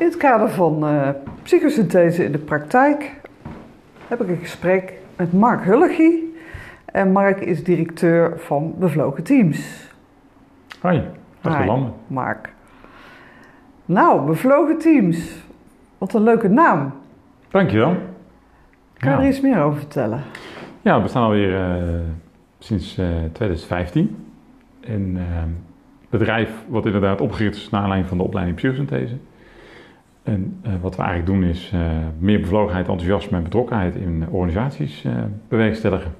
In het kader van uh, psychosynthese in de praktijk heb ik een gesprek met Mark Hullegie. En Mark is directeur van Bevlogen Teams. Hoi, dag Hi, Mark. Nou, Bevlogen Teams. Wat een leuke naam. Dankjewel. Kan je er iets meer over vertellen? Ja, we bestaan alweer uh, sinds uh, 2015. En het bedrijf wat inderdaad opgericht is naar aanleiding van de opleiding psychosynthese. En uh, wat we eigenlijk doen is uh, meer bevlogenheid, enthousiasme en betrokkenheid in organisaties uh, bewerkstelligen.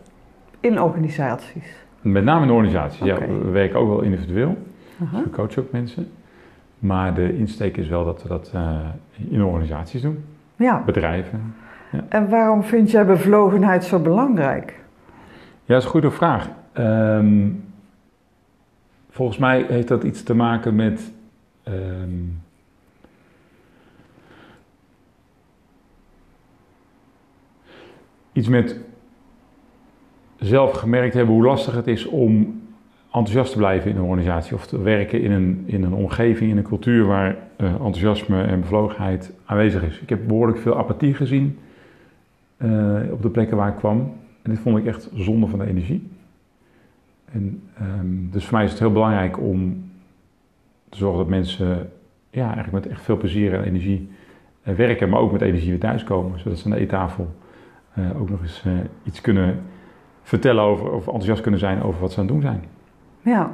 In organisaties? Met name in organisaties, okay. ja. We werken ook wel individueel. -huh. Dus we coachen ook mensen. Maar de insteek is wel dat we dat in organisaties doen. Ja. Bedrijven. Ja. En waarom vind jij bevlogenheid zo belangrijk? Ja, dat is een goede vraag. Um, volgens mij heeft dat iets te maken met... Um, iets met zelf gemerkt hebben hoe lastig het is om enthousiast te blijven in een organisatie of te werken in een, in een omgeving, in een cultuur waar uh, enthousiasme en bevlogenheid aanwezig is. Ik heb behoorlijk veel apathie gezien uh, op de plekken waar ik kwam en dit vond ik echt zonde van de energie. En, um, dus voor mij is het heel belangrijk om te zorgen dat mensen ja, eigenlijk met echt veel plezier en energie uh, werken, maar ook met energie weer thuiskomen, zodat ze aan de eettafel ook nog eens uh, iets kunnen vertellen over, of enthousiast kunnen zijn over wat ze aan het doen zijn. Ja.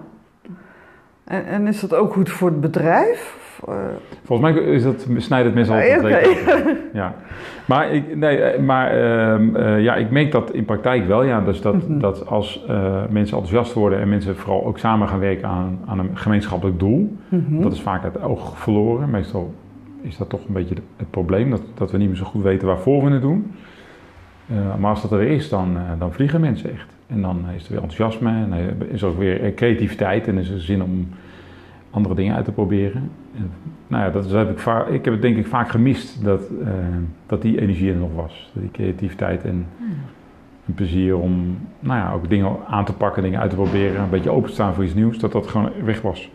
En, en is dat ook goed voor het bedrijf? Uh... Volgens mij is dat, snijdt het mensen altijd okay. Ja. Maar, ik, nee, maar uh, ja, ik merk dat in praktijk wel. Ja, dus dat, mm -hmm. dat als mensen enthousiast worden en mensen vooral ook samen gaan werken aan, aan een gemeenschappelijk doel, mm -hmm. dat is vaak het oog verloren. Meestal is dat toch een beetje het probleem, dat, dat we niet meer zo goed weten waarvoor we het doen. Uh, maar als dat er is, dan, uh, dan vliegen mensen echt. En dan is er weer enthousiasme en uh, is er ook weer creativiteit en is er zin om andere dingen uit te proberen. En, nou ja, dat, is, dat heb ik, vaak, ik heb het denk ik vaak gemist dat, dat die energie er nog was. Die creativiteit en, hmm. en plezier om nou ja, ook dingen aan te pakken, dingen uit te proberen, een beetje openstaan voor iets nieuws, dat dat gewoon weg was.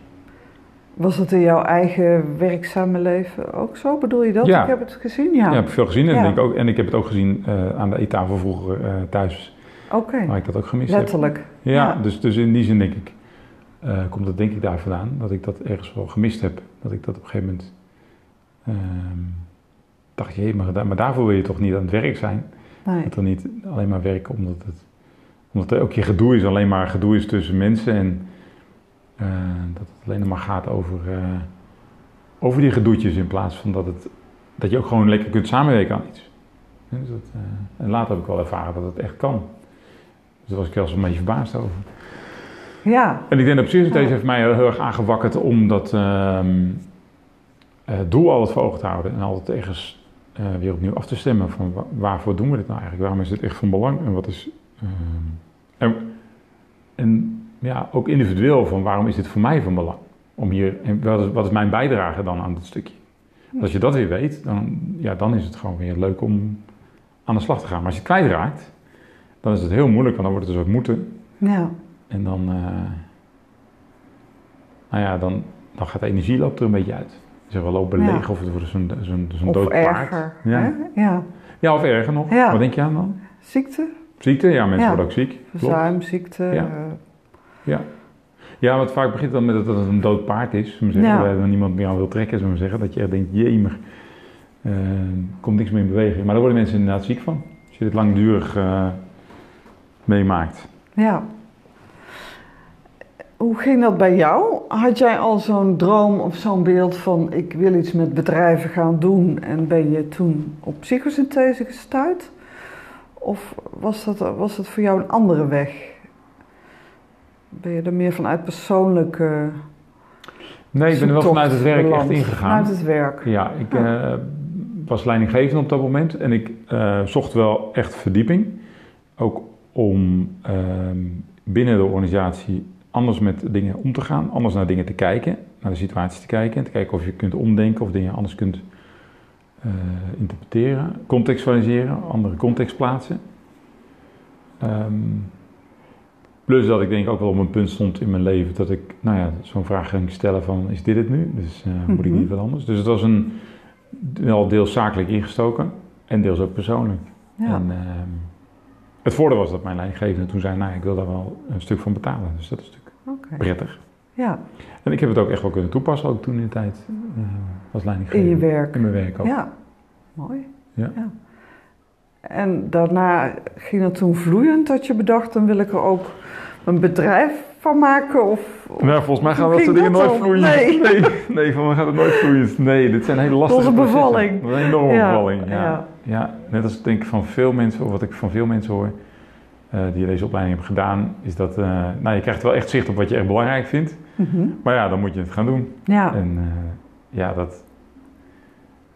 Was dat in jouw eigen werkzame leven ook zo? Bedoel je dat? Ja. Ik heb het gezien, ja. Ja, ik heb veel gezien. En, ja. ik, ook, en ik heb het ook gezien uh, aan de eettafel vroeger uh, thuis. Oké. Okay. Waar ik dat ook gemist Letterlijk. heb. Ja, ja. Dus, dus in die zin denk ik, uh, komt dat denk ik daar vandaan. Dat ik dat ergens wel gemist heb. Dat ik dat op een gegeven moment dacht, je, maar, maar daarvoor wil je toch niet aan het werk zijn? Nee. Dat dan niet alleen maar werken omdat het, omdat er ook je gedoe is, alleen maar gedoe is tussen mensen en... Uh, dat het alleen maar gaat over, uh, over die gedoetjes in plaats van dat, het, dat je ook gewoon lekker kunt samenwerken aan iets. Dus dat, uh, en later heb ik wel ervaren dat het echt kan. Dus daar was ik wel eens een beetje verbaasd over. Ja. En ik denk dat psychosynthese ja. heeft mij heel erg aangewakkerd om dat ehm, doel altijd voor ogen te houden. En altijd ergens weer opnieuw af te stemmen van waarvoor doen we dit nou eigenlijk? Waarom is dit echt van belang? En wat is... Ehm, en, en ja, ook individueel van waarom is dit voor mij van belang? Om hier, en wat, is, wat is mijn bijdrage dan aan dit stukje? Als je dat weer weet, dan, ja, dan is het gewoon weer leuk om aan de slag te gaan. Maar als je het kwijtraakt, dan is het heel moeilijk, want dan wordt het een soort moeten. Ja. En dan, uh, nou ja, dan, dan gaat de energie loopt er een beetje uit. Zeg wel lopen leeg ja. of het wordt zo'n zo'n zo'n dood erger, paard. Ja. ja. ja, of erger nog. Ja. Wat denk je aan dan? Ziekte. Ziekte, ja, mensen worden ook ziek. Verzuim, ziekte. Ja. Ja. Want vaak begint dan met dat het een dood paard is. Zeggen, ja. Waar niemand meer aan wil trekken, zullen we zeggen. Dat je echt denkt, jemig, uh, komt niks meer in beweging. Maar daar worden mensen inderdaad ziek van. Als je dit langdurig uh, meemaakt. Ja. Hoe ging dat bij jou? Had jij al zo'n droom of zo'n beeld van ik wil iets met bedrijven gaan doen en ben je toen op psychosynthese gestuurd? Of was dat, was dat voor jou een andere weg? Ben je er meer vanuit persoonlijke. Nee, ik ben er wel vanuit het werk beland. echt ingegaan. Vanuit het werk. Ja, ik ja. Uh, was leidinggevende op dat moment en ik uh, zocht wel echt verdieping. Ook om uh, binnen de organisatie anders met dingen om te gaan, anders naar dingen te kijken, naar de situatie te kijken en te kijken of je kunt omdenken of dingen anders kunt interpreteren, contextualiseren, andere context plaatsen. Um, Plus dat ik denk ook wel op een punt stond in mijn leven dat ik, nou ja, zo'n vraag ging stellen van, is dit het nu? Dus uh, mm -hmm. moet ik niet wat anders? Dus het was een, wel deels zakelijk ingestoken en deels ook persoonlijk. Ja. En, ehm, het voordeel was dat mijn leidinggevende toen zei, nou ik wil daar wel een stuk van betalen. Dus dat is natuurlijk prettig. Ja, En ik heb het ook echt wel kunnen toepassen, ook toen in de tijd eh, als leidinggevende. in je werk. In mijn werk ook. Ja, mooi. Ja. En daarna ging het toen vloeiend dat je bedacht, dan wil ik er ook een bedrijf van maken? Of, Nou, volgens mij gaan dat soort dingen dat nooit dan? vloeien. Nee. nee, nee, van mij gaat het nooit vloeiend. Nee, dit zijn hele lastige Tot een bevalling. Dat is Een enorme Ja, bevalling, ja. ja. ja. net als denk ik van veel mensen, of wat ik van veel mensen hoor, eh, die deze opleiding hebben gedaan, is dat, eh, nou je krijgt wel echt zicht op wat je echt belangrijk vindt. Mhm. Maar ja, dan moet je het gaan doen. Ja, En eh, ja, dat,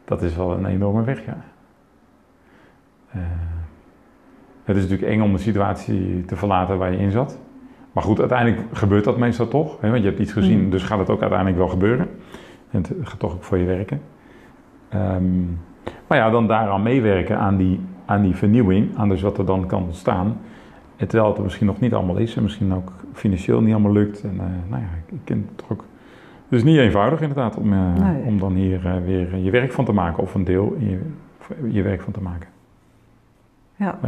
dat is wel een enorme weg, ja. Eh, het is natuurlijk eng om de situatie te verlaten waar je in zat. Maar goed, uiteindelijk gebeurt dat meestal toch. Hè, want je hebt iets gezien, Mm. dus gaat het ook uiteindelijk wel gebeuren. En het gaat toch ook voor je werken. Ehm, maar ja, dan daaraan meewerken aan die, aan die vernieuwing, aan dus wat er dan kan ontstaan. En terwijl het er misschien nog niet allemaal is en misschien ook financieel niet allemaal lukt. En eh, nou ja, ik ken het toch ook. Het is niet eenvoudig inderdaad om, eh, Nee. om dan hier weer je werk van te maken of een deel in je, je werk van te maken. Ja.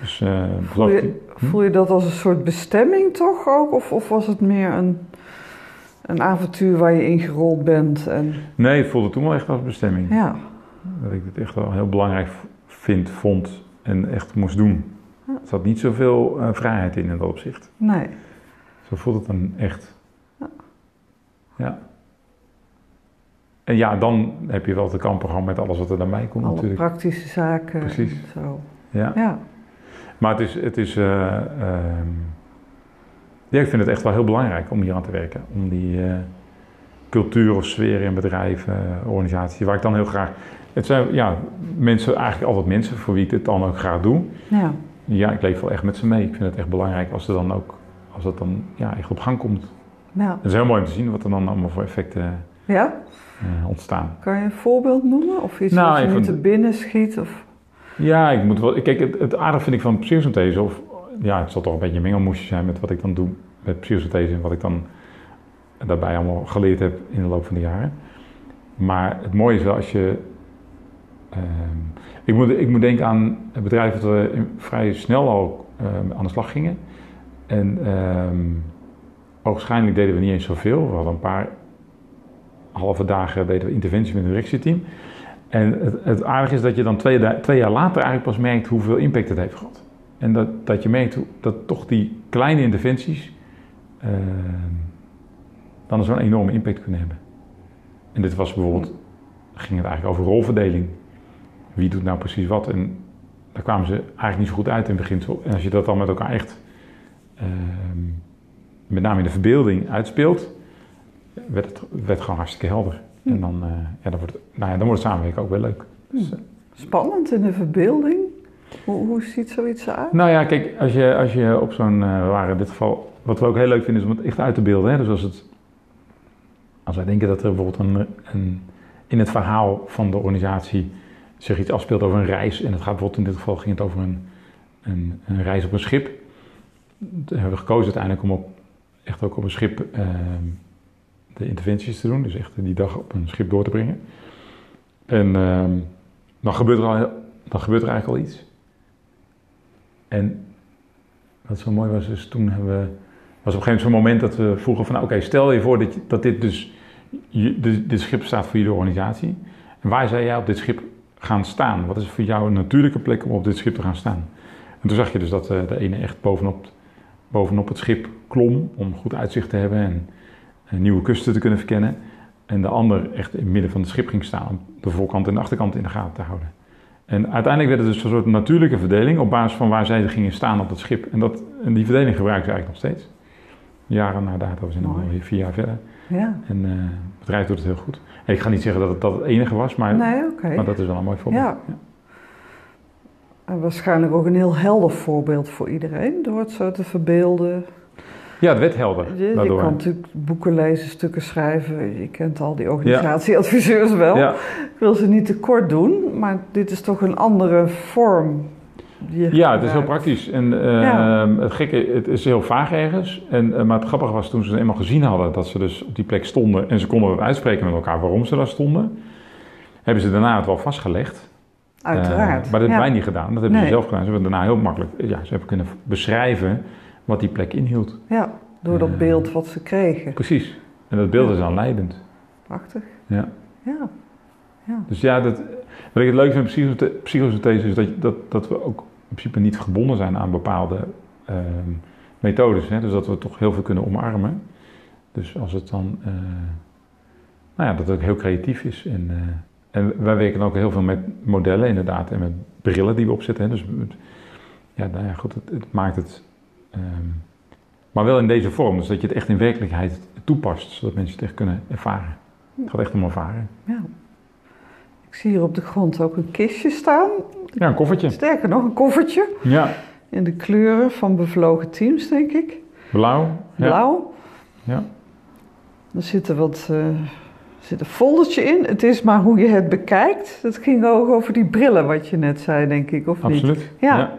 Dus eh, Voel ik- je, Hm? voel je dat als een soort bestemming toch ook? Of, of was het meer een, een avontuur waar je ingerold bent? En, Nee, het voelde toen wel echt als bestemming. ja, Dat ik het echt wel heel belangrijk vind, vond en echt moest doen. Ja. Er zat niet zoveel eh, vrijheid in in dat opzicht. nee. Zo voelt het dan echt. Ja. Ja. En ja, dan heb je wel te kampen gewoon met alles wat er daarbij komt Alle natuurlijk. praktische zaken. Precies. en Zo. Ja. Ja, Maar het is, het is eh, ehm, ja, ik vind het echt wel heel belangrijk om hier aan te werken. Om die eh, cultuur of sfeer in bedrijven, eh, organisaties, waar ik dan heel graag... Het zijn ja, mensen, eigenlijk altijd mensen voor wie ik dit dan ook graag doe. ja, Ja, ik leef wel echt met ze mee. Ik vind het echt belangrijk als, er dan ook, als het dan ja, echt op gang komt. ja. Het is heel mooi om te zien wat er dan allemaal voor effecten ja? ontstaan. Kan je een voorbeeld noemen? Of iets Nou, wat je nu te binnen schiet? Of... Ja, ik moet wel. Kijk, het, het aardig vind ik van psychosynthese, of ja, het zal toch een beetje een mengelmoesje zijn met wat ik dan doe met psychosynthese en wat ik dan daarbij allemaal geleerd heb in de loop van de jaren. Maar het mooie is wel als je. ehm, ik, moet, ik moet denken aan het bedrijf dat we vrij snel al ehm, aan de slag gingen. En ehm waarschijnlijk deden we niet eens zoveel. We hadden een paar halve dagen deden we interventie met het directieteam. En het, het aardige is dat je dan twee, twee jaar later eigenlijk pas merkt hoeveel impact het heeft gehad. En dat, dat je merkt dat toch die kleine interventies eh, dan zo'n enorme impact kunnen hebben. En dit was bijvoorbeeld, ging het eigenlijk over rolverdeling. Wie doet nou precies wat? En daar kwamen ze eigenlijk niet zo goed uit in het beginsel. En als je dat dan met elkaar echt, ehm, met name in de verbeelding, uitspeelt, werd het gewoon hartstikke helder. En dan, eh, ja, dan, wordt, het- nou ja, dan wordt het samenwerken ook wel leuk. Dus, eh, Spannend in de verbeelding. Hoe, hoe ziet zoiets eruit? Nou ja, kijk, als je, als je op zo'n, eh, we waren in dit geval, wat we ook heel leuk vinden is om het echt uit te beelden. Hè? Dus als, het, als wij denken dat er bijvoorbeeld een, een, in het verhaal van de organisatie zich iets afspeelt over een reis. En het gaat bijvoorbeeld in dit geval ging het over een, een, een reis op een schip. Toen hebben we gekozen uiteindelijk om op, echt ook op een schip ehm, de interventies te doen. Dus echt die dag op een schip door te brengen. En ehm, dan, gebeurt er al, dan gebeurt er eigenlijk al iets. En wat zo mooi was, is toen hebben we. was op een gegeven moment zo'n moment dat we vroegen van, nou, oké, stel je voor dat, dit dus, dit, schip staat voor jullie organisatie. En waar zou jij op dit schip gaan staan? Wat is voor jou een natuurlijke plek om op dit schip te gaan staan? En toen zag je dus dat eh, de ene echt bovenop, bovenop het schip klom om goed uitzicht te hebben en nieuwe kusten te kunnen verkennen. En de ander echt in het midden van het schip ging staan om de voorkant en de achterkant in de gaten te houden. En uiteindelijk werd het dus een soort natuurlijke verdeling op basis van waar zij gingen staan op het schip. En, dat, en die verdeling gebruiken ze eigenlijk nog steeds. Jaren na dato, we zijn alweer vier jaar verder. Ja. En eh, het bedrijf doet het heel goed. En ik ga niet zeggen dat het dat het enige was, maar, Nee, maar dat is wel een mooi voorbeeld. Ja. En waarschijnlijk ook een heel helder voorbeeld voor iedereen, door het zo te verbeelden. Ja, het werd helder. Je, je daardoor. kan natuurlijk boeken lezen, stukken schrijven. Je kent al die organisatieadviseurs wel. ja, Ik wil ze niet te kort doen, maar dit is toch een andere vorm. die je ja, het is heel praktisch. En eh, Ja. het gekke, het is heel vaag ergens. En, eh, maar het grappige was toen ze eenmaal gezien hadden dat ze dus op die plek stonden en ze konden het uitspreken met elkaar waarom ze daar stonden. hebben ze daarna het wel vastgelegd. Uiteraard. maar dat hebben wij niet gedaan. Dat hebben ze zelf gedaan. Ze hebben daarna heel makkelijk, ja, ze hebben kunnen beschrijven wat die plek inhield. Ja, door dat beeld wat ze kregen. Precies. En dat beeld is dan leidend. Prachtig. Ja. Ja. ja. Dus ja, dat, wat ik het leuk vind met psychosynthese is dat, dat, dat we ook in principe niet gebonden zijn aan bepaalde uh, methodes. Hè? Dus dat we toch heel veel kunnen omarmen. Dus als het dan, uh, nou ja, dat het ook heel creatief is. En, uh, en wij werken ook heel veel met modellen inderdaad en met brillen die we opzetten. Hè? Dus ja, nou ja, goed, het, het maakt het, um, maar wel in deze vorm. Dus dat je het echt in werkelijkheid toepast, zodat mensen het echt kunnen ervaren. Het gaat echt om ervaren. Ja. Ik zie hier op de grond ook een kistje staan. Ja, een koffertje. Sterker nog, een koffertje. Ja. In de kleuren van bevlogen teams, denk ik. Blauw. Blauw. Ja. Er zit er wat... Uh, zit een foldertje in. Het is maar hoe je het bekijkt. Dat ging ook over die brillen, wat je net zei, denk ik, of Absoluut. niet? Ja. ja.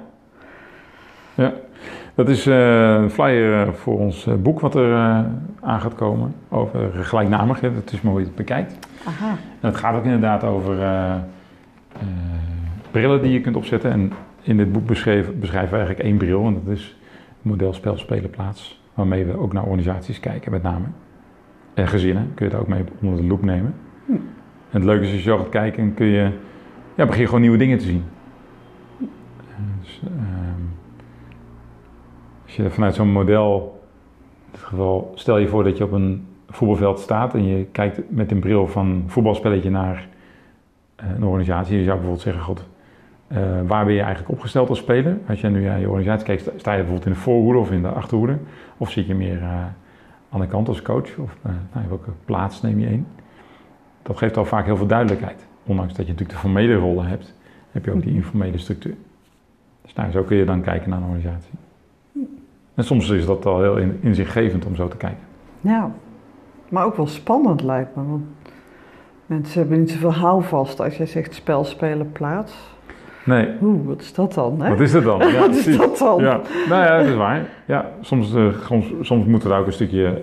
ja. Dat is uh, een flyer voor ons uh, boek wat er aan gaat komen. Over gelijknamig. Het is maar hoe je het bekijkt. Aha. En het gaat ook inderdaad over brillen die je kunt opzetten. En in dit boek beschrijven, beschrijven we eigenlijk één bril. En dat is model spel spelen plaats. Waarmee we ook naar organisaties kijken met name. En gezinnen kun je het ook mee onder de loep nemen. Hm. En het leuke is als je zo gaat kijken, kun je, ja, begin je gewoon nieuwe dingen te zien. Dus, um, als je vanuit zo'n model, in dit geval, stel je voor dat je op een voetbalveld staat en je kijkt met een bril van voetbalspelletje naar uh, een organisatie. Je zou bijvoorbeeld zeggen, god, uh, waar ben je eigenlijk opgesteld als speler? Als je nu naar je organisatie kijkt, sta je bijvoorbeeld in de voorhoede of in de achterhoede? Of zit je meer uh, aan de kant als coach? Of nou, welke plaats neem je in? Dat geeft al vaak heel veel duidelijkheid. Ondanks dat je natuurlijk de formele rollen hebt, heb je ook die informele structuur. Dus nou, zo kun je dan kijken naar een organisatie. En soms is dat al heel inzichtgevend om zo te kijken. Ja, maar ook wel spannend lijkt me. Want mensen hebben niet zoveel houvast als jij zegt spel spelen plaats. Nee. Oeh, wat is dat dan? Hè? Wat is dat dan? Ja, wat is dat dan? Ja. Nou ja, dat is waar. Ja, soms, uh, soms, soms moeten we daar ook een stukje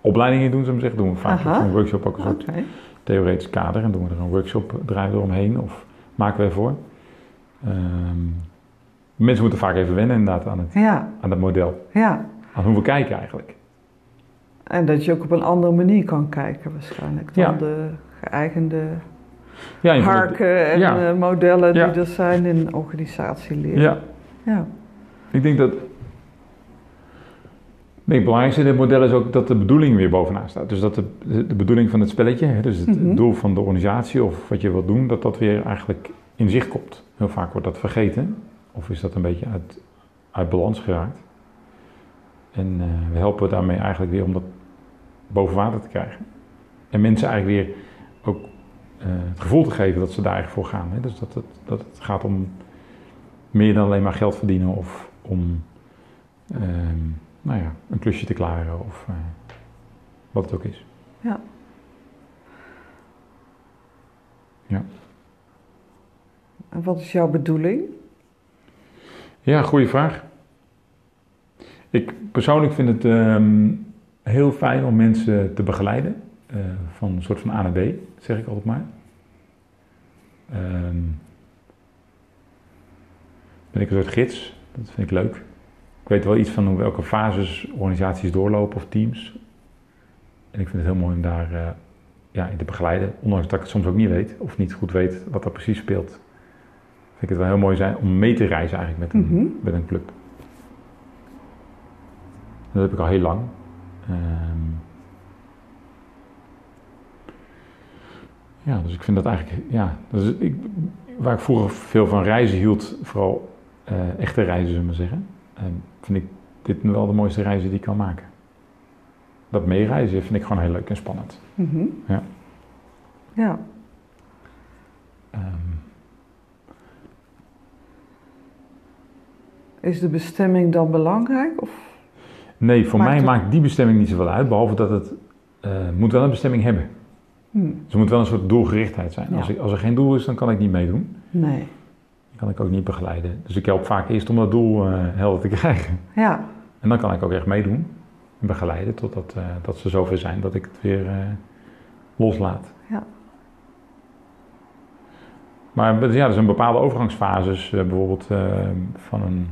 opleiding in doen, zullen we zeggen. Doen we vaak Aha. een workshop ook een soort Okay. theoretisch kader. En doen we er een workshop draaien eromheen of maken we ervoor. Um, mensen moeten vaak even wennen inderdaad aan het, Ja, aan het model. ja. Aan hoe we kijken eigenlijk. En dat je ook op een andere manier kan kijken waarschijnlijk dan Ja. de geëigende Ja, harken en ja. eh, modellen die er zijn in organisatieleer. ja, ja. ik denk dat... Het belangrijkste in dit model is ook dat de bedoeling weer bovenaan staat. Dus dat de, de bedoeling van het spelletje, hè, dus het Mhm. doel van de organisatie of wat je wilt doen, dat dat weer eigenlijk in zicht komt. Heel vaak wordt dat vergeten. Of is dat een beetje uit, uit balans geraakt. En eh, we helpen daarmee eigenlijk weer om dat boven water te krijgen. En mensen eigenlijk weer ook eh, het gevoel te geven dat ze daar eigenlijk voor gaan. Hè? Dus dat het, dat het gaat om meer dan alleen maar geld verdienen of om ehm, nou ja, een klusje te klaren of eh, wat het ook is. Ja. Ja. En wat is jouw bedoeling? Ja, goede vraag. Ik persoonlijk vind het ehm, heel fijn om mensen te begeleiden. eh, van een soort van A naar B, zeg ik altijd maar. Ehm, ben ik een soort gids, dat vind ik leuk. Ik weet wel iets van hoe- welke fases organisaties doorlopen of teams. En ik vind het heel mooi om daar eh, ja, in te begeleiden. Ondanks dat ik het soms ook niet weet of niet goed weet wat er precies speelt. Vind ik het wel heel mooi zijn om mee te reizen eigenlijk met een, Mhm. met een club. En dat heb ik al heel lang. Ehm, ja, dus ik vind dat eigenlijk, ja, dus ik, waar ik vroeger veel van reizen hield, vooral eh, echte reizen, zullen we maar zeggen, ehm, vind ik dit nu wel de mooiste reizen die ik kan maken. Dat meereizen vind ik gewoon heel leuk en spannend. Mhm. Ja. Ja. Ehm, Is de bestemming dan belangrijk? Of? nee, voor Maakt mij het- maakt die bestemming niet zoveel uit, behalve dat het eh, moet wel een bestemming hebben. Hm, Dus er moet wel een soort doelgerichtheid zijn. Ja. Als, ik, als er geen doel is, dan kan ik niet meedoen. nee. Dan kan ik ook niet begeleiden. Dus ik help vaak eerst om dat doel eh, helder te krijgen. Ja. En dan kan ik ook echt meedoen en begeleiden totdat eh, dat ze zover zijn dat ik het weer loslaat. Maar ja, er zijn bepaalde overgangsfases, bijvoorbeeld van een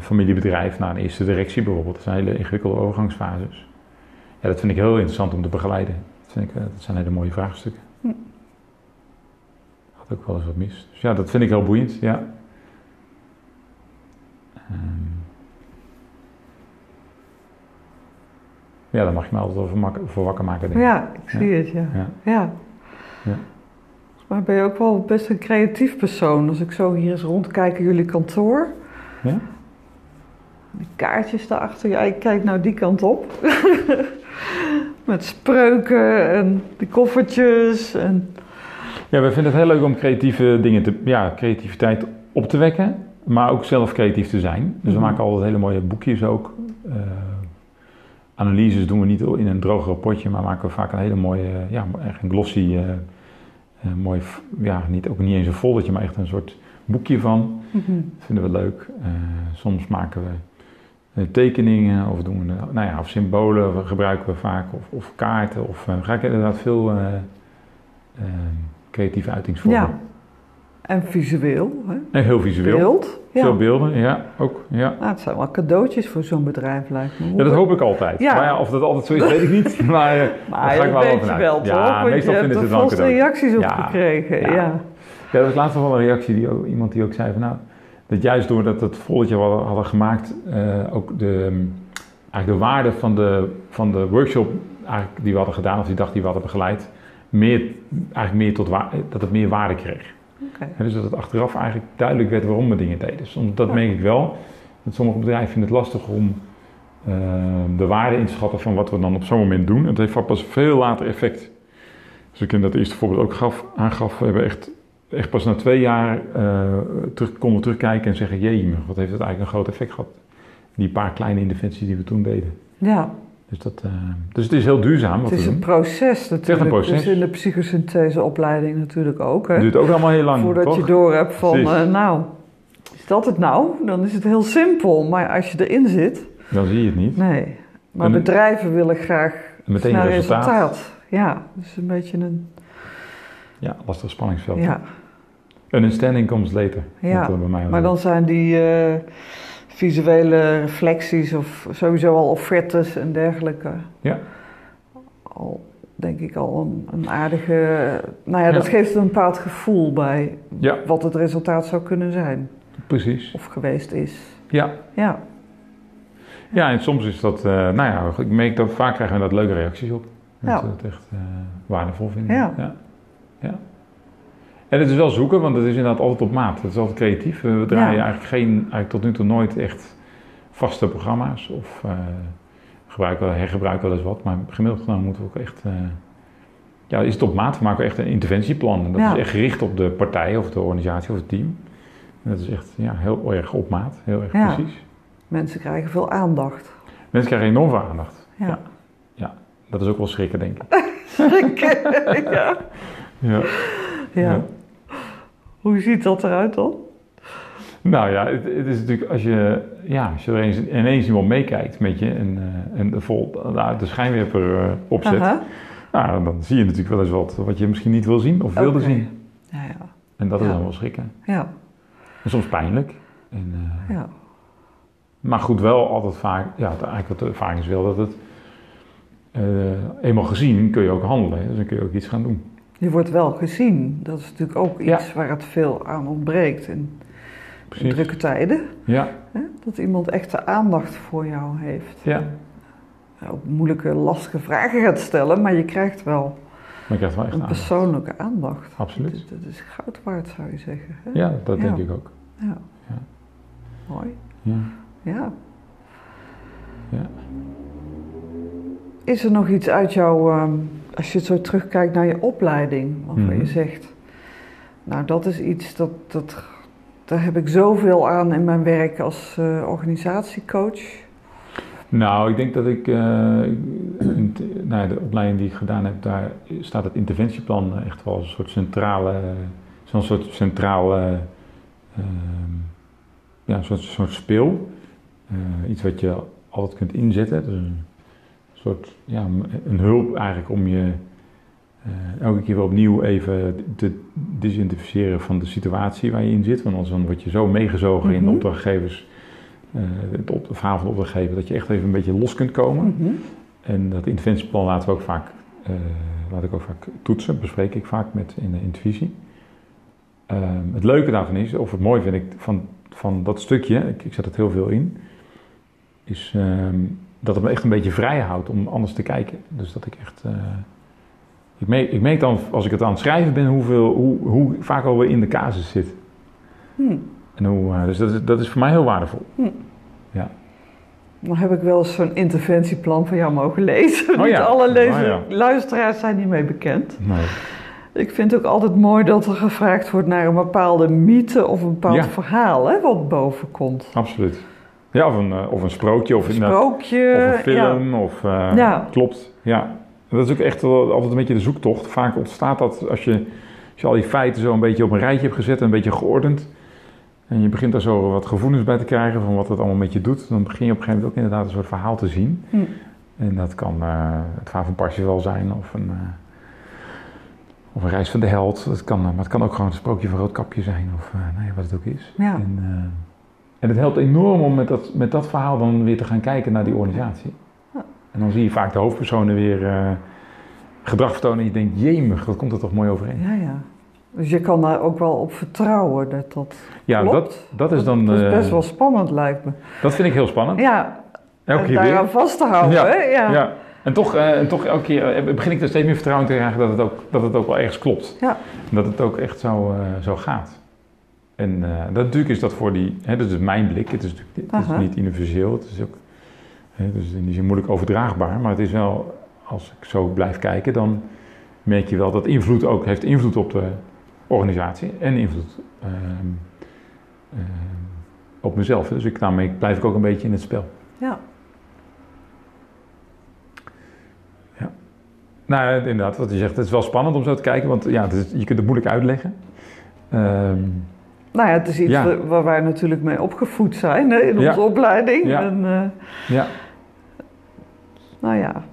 familiebedrijf naar een eerste directie bijvoorbeeld. Dat zijn hele ingewikkelde overgangsfases. Ja, dat vind ik heel interessant om te begeleiden. Dat, vind ik, dat zijn hele mooie vraagstukken. Hm. Had ook wel eens wat mis. Dus ja, dat vind ik heel boeiend, ja. Um, ja, daar mag je me altijd over voor wakker maken, denk ik. Ja, ik zie het, ja. ja. ja. ja. Maar ben je ook wel best een creatief persoon. Als ik zo hier eens rondkijk in jullie kantoor. Ja? Die kaartjes daarachter. Ja, ik kijk nou die kant op. Met spreuken en die koffertjes. En... Ja, we vinden het heel leuk om creatieve dingen te... Ja, creativiteit op te wekken. Maar ook zelf creatief te zijn. Dus we mhm. maken altijd hele mooie boekjes ook. Uh, analyses doen we niet in een droog rapportje, maar maken we vaak een hele mooie, ja, echt een glossy, uh, mooi, ja, niet, ook niet eens een foldertje, maar echt een soort boekje van. Mm -hmm. vinden we leuk. soms maken we tekeningen of doen we, nou ja, of symbolen gebruiken we vaak, of, of kaarten, of ga ik inderdaad veel creatieve uitingsvormen. Ja. En visueel. Hè? En heel visueel. Beeld. Ja. Veel beelden, ja, ook. Ja. Nou, het zijn wel cadeautjes voor zo'n bedrijf, lijkt me. Ja, dat hoop ik altijd. Ja. Maar ja, of dat altijd zo is, weet ik niet. Maar, eh, maar ga ik wel over wel, toch? Ja, meestal vinden ze het wel reacties op gekregen, ja. ja. Ja, dat was laatst nog wel een reactie, die ook, iemand die ook zei van nou... Dat juist doordat het volletje we hadden, gemaakt, uh, ook de, eigenlijk de waarde van de, van de workshop eigenlijk, die we hadden gedaan, of die dag die we hadden begeleid, meer, eigenlijk meer tot dat het meer waarde kreeg. Okay. dus dat het achteraf eigenlijk duidelijk werd waarom we dingen deden. Dus dat ja. merk ik wel. Dat sommige bedrijven vinden het lastig om uh, de waarde in te schatten van wat we dan op zo'n moment doen. En het heeft pas veel later effect. Dus ik in dat eerste voorbeeld ook gaf, aangaf, we hebben echt, echt pas na twee jaar uh, terug, konden we terugkijken en zeggen, jee, wat heeft het eigenlijk een groot effect gehad. Die paar kleine interventies die we toen deden. Ja. Dus, dat, uh, dus het is heel duurzaam. het is een proces natuurlijk. Het is een proces. Dus in de psychosyntheseopleiding natuurlijk ook. Hè? Het duurt ook allemaal heel lang. Voordat toch? je door hebt van, uh, nou, is dat het nou? Dan is het heel simpel. Maar als je erin zit... Dan zie je het niet. Nee. Maar en bedrijven willen graag meteen resultaat. resultaat. Ja, dus een beetje een... Ja, lastig spanningsveld. Ja. Een understanding comes later. Ja, maar dan zijn die... Uh, visuele reflecties of sowieso al offertes en dergelijke. Ja. Al denk ik al een, een aardige. Nou ja, dat geeft een bepaald gevoel bij ja. wat het resultaat zou kunnen zijn. Precies. Of geweest is. Ja. Ja. Ja, en soms is dat, uh, nou ja, ik merk dat vaak krijgen we dat leuke reacties op. Dat ja. we het echt uh, waardevol vinden. Ja. ja. En het is wel zoeken, want het is inderdaad altijd op maat. Het is altijd creatief. We draaien eigenlijk, geen, eigenlijk tot nu toe nooit echt vaste programma's. Of uh, gebruiken, hergebruiken wel eens wat. Maar gemiddeld genomen moeten we ook echt... Uh, ja, is het op maat. We maken echt een interventieplan. En dat is echt gericht op de partij of de organisatie of het team. En dat is echt ja, heel erg op maat. Heel erg ja. precies. Mensen krijgen veel aandacht. Mensen krijgen enorm veel aandacht. Ja. ja. Dat is ook wel schrikken, denk ik. schrikken, ja. ja. ja. Hoe ziet dat eruit dan? Nou ja, het, het, is natuurlijk als je, ja, als je er eens, ineens iemand meekijkt met je en, uh, en de, vol, uh, de schijnwerper uh, opzet, nou, dan zie je natuurlijk wel eens wat wat je misschien niet wil zien of wilde zien. Ja, ja. En dat is dan wel schrikken. Ja. En soms pijnlijk. En, ja. Maar goed, wel altijd vaak, ja, eigenlijk wat de ervaring is wel dat het eenmaal gezien kun je ook handelen. Dus dan kun je ook iets gaan doen je wordt wel gezien. Dat is natuurlijk ook iets waar het veel aan ontbreekt in, in drukke tijden. Ja. Dat iemand echt de aandacht voor jou heeft. Ja. Ook moeilijke, lastige vragen gaat stellen, maar je krijgt wel, maar je krijgt wel echt een persoonlijke aandacht. Absoluut. Dat, dat, is goud waard, zou je zeggen. Hè? Ja, dat denk ik ook. Ja. ja. Mooi. Ja. Ja. Ja. Is er nog iets uit jouw... Ehm, als je zo terugkijkt naar je opleiding, waarvan je mhm. zegt, nou dat is iets dat, dat, daar heb ik zoveel aan in mijn werk als uh, organisatiecoach. Nou, ik denk dat ik, uh, nou, de opleiding die ik gedaan heb, daar staat het interventieplan echt wel als een soort centrale, zo'n soort centrale, uh, ja, een soort, speel. Uh, iets wat je altijd kunt inzetten. Dus soort, ja, een hulp eigenlijk om je uh, elke keer weer opnieuw even te desidentificeren van de situatie waar je in zit. Want anders dan word je zo meegezogen in de mhm. opdrachtgevers, uh, het, op, verhaal van de opdrachtgever, dat je echt even een beetje los kunt komen. Mhm. En dat interventieplan laten we ook vaak, uh, laat ik ook vaak toetsen, bespreek ik vaak met in de intervisie. Ehm, het leuke daarvan is, of het mooie vind ik van, van dat stukje, ik, ik zet het heel veel in, is um, dat het me echt een beetje vrij houdt om anders te kijken. Dus dat ik echt. Uh, ik, merk, ik merk dan, als ik het aan het schrijven ben, hoeveel, hoe, hoe vaak alweer in de casus zit. Hmm. En hoe, uh, dus dat is, dat is voor mij heel waardevol. Hmm. Ja. Dan heb ik wel eens zo'n interventieplan van jou mogen lezen. Oh, Niet alle oh, luisteraars zijn hiermee bekend. Nee. Ik vind het ook altijd mooi dat er gevraagd wordt naar een bepaalde mythe of een bepaald verhaal hè, wat boven komt. Absoluut. Ja, of een, eh, of een sprookje. Of, een sprookje. Of een film. Of, uh, ja. Klopt, ja. Dat is ook echt altijd een beetje de zoektocht. Vaak ontstaat dat als je, als je al die feiten zo een beetje op een rijtje hebt gezet en een beetje geordend. En je begint daar zo wat gevoelens bij te krijgen van wat het allemaal met je doet. Dan begin je op een gegeven moment ook inderdaad een soort verhaal te zien. Hm. En dat kan uh, het verhaal van Parsifal zijn of een, uh, of een reis van de held. Dat kan, maar het kan ook gewoon een sprookje van Roodkapje zijn of nou ja, wat het ook is. Ja. En, en het helpt enorm om met dat, met dat verhaal dan weer te gaan kijken naar die organisatie. En dan zie je vaak de hoofdpersonen weer uh, gedrag vertonen en je denkt, jemig, dat komt er toch mooi overeen. Ja, ja. Dus je kan daar ook wel op vertrouwen dat dat Ja, klopt. Dat, dat is dan... Dat is best wel spannend, lijkt me. Dat vind ik heel spannend. Ja, elke keer daaraan vast te houden, ja. hè? Ja. ja. En toch, uh, en toch elke keer uh, begin ik er steeds meer vertrouwen te krijgen dat het ook, dat het ook wel ergens klopt. Ja. dat het ook echt zo, zo gaat. En uh, dat, natuurlijk is dat voor die, hè, dat is mijn blik, het is het is niet universeel, het is ook hè, dus in die zin moeilijk overdraagbaar, maar het is wel, als ik zo blijf kijken, dan merk je wel dat invloed ook heeft invloed op de organisatie en invloed uh, uh, op mezelf. Dus ik, daarmee blijf ik ook een beetje in het spel. Ja. Ja. Nou, inderdaad, wat je zegt, het is wel spannend om zo te kijken, want ja, is, je kunt het moeilijk uitleggen. Um, nou ja, het is iets waar wij natuurlijk mee opgevoed zijn hè, in onze opleiding. Ja. En, uh, ja. Nou ja.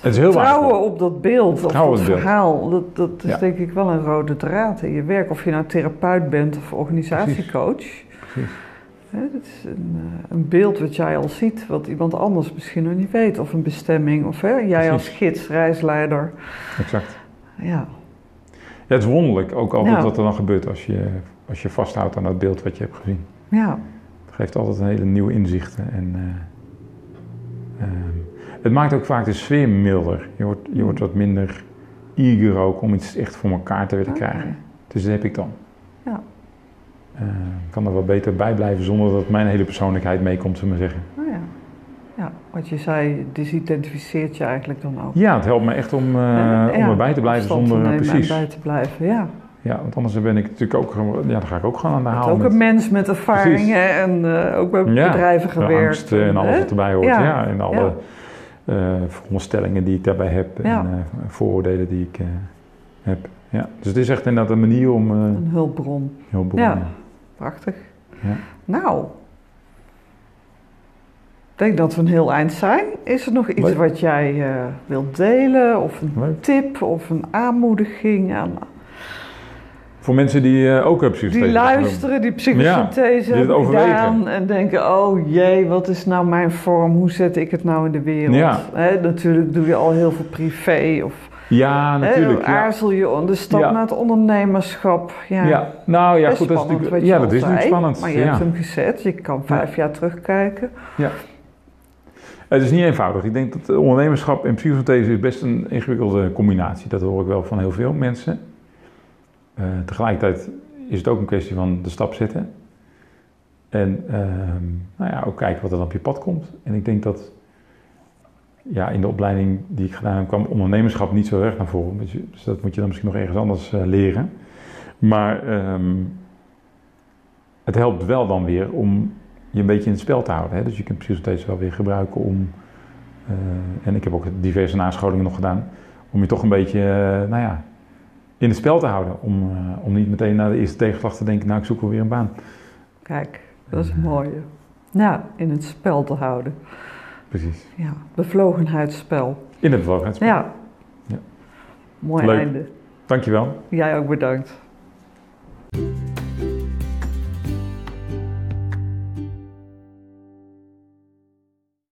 Het is heel Vertrouwen op dat beeld, op dat verhaal, dat, dat is denk ik wel een rode draad in je werk. Of je nou therapeut bent of organisatiecoach. Precies. Precies. Het is een, eh, een, beeld wat jij al ziet, wat iemand anders misschien nog niet weet. Of een bestemming, of hè, jij als gids, reisleider. Exact. Ja. Ja, het is wonderlijk ook altijd wat er dan gebeurt als je als je vasthoudt aan dat beeld wat je hebt gezien. Ja. Het geeft altijd een hele nieuwe inzichten. En, uh, het maakt ook vaak de sfeer milder. Je wordt, je wordt wat minder eager ook om iets echt voor elkaar te willen krijgen. Dus dat heb ik dan. Ja. Uh, ik kan er wel beter bij blijven zonder dat mijn hele persoonlijkheid meekomt, zullen we maar zeggen. Ja. Wat je zei, disidentificeert je eigenlijk dan ook. Ja, het helpt me echt om, uh, om erbij te blijven zonder... precies. bij te blijven, ja. Ja, want anders ben ik natuurlijk ook, ja, dan ga ik ook gewoon aan de haal. Ook een mens met ervaringen en uh, ook bij bedrijven gewerkt. angst en alles wat erbij hoort. Ja, en alle uh, veronderstellingen die ik daarbij heb en vooroordelen die ik heb. Ja. Dus het is echt inderdaad een manier om... een hulpbron. hulpbron ja, prachtig. Nou, ik denk dat we een heel eind zijn. Is er nog iets wat jij wilt delen? Of een tip of een aanmoediging aan voor mensen die uh, ook psychosynthese Die luisteren, die psychosynthese ja, die gedaan en denken... oh jee, wat is nou mijn vorm? Hoe zet ik het nou in de wereld? Ja. natuurlijk doe je al heel veel privé of... Ja, natuurlijk. He, aarzel je de stap naar het ondernemerschap. Ja, ja. nou ja, goed, dat is natuurlijk, ja, dat is natuurlijk spannend. Maar je hebt hem gezet, je kan vijf jaar terugkijken. Ja. Het is niet eenvoudig. Ik denk dat ondernemerschap en psychosynthese is best een ingewikkelde combinatie. Dat hoor ik wel van heel veel mensen. Uh, tegelijkertijd is het ook een kwestie van de stap zetten. En uh, nou ja, ook kijken wat er dan op je pad komt. En ik denk dat ja, in de opleiding die ik gedaan heb, kwam ondernemerschap niet zo erg naar voren. Dus, dat moet je dan misschien nog ergens anders uh, leren. Maar um, het helpt wel dan weer om je een beetje in het spel te houden. Hè? Dus je kunt steeds wel weer gebruiken om. Uh, en ik heb ook diverse nascholingen nog gedaan. Om je toch een beetje, uh, nou ja, in het spel te houden. Om, uh, om niet meteen na de eerste tegenslag te denken, nou ik zoek wel weer een baan. Kijk, dat is mooi. Ja, in het spel te houden. Precies. Ja, bevlogenheidsspel. In het bevlogenheidsspel. Ja. ja. Mooi Leuk. einde. Dankjewel. Jij ook bedankt.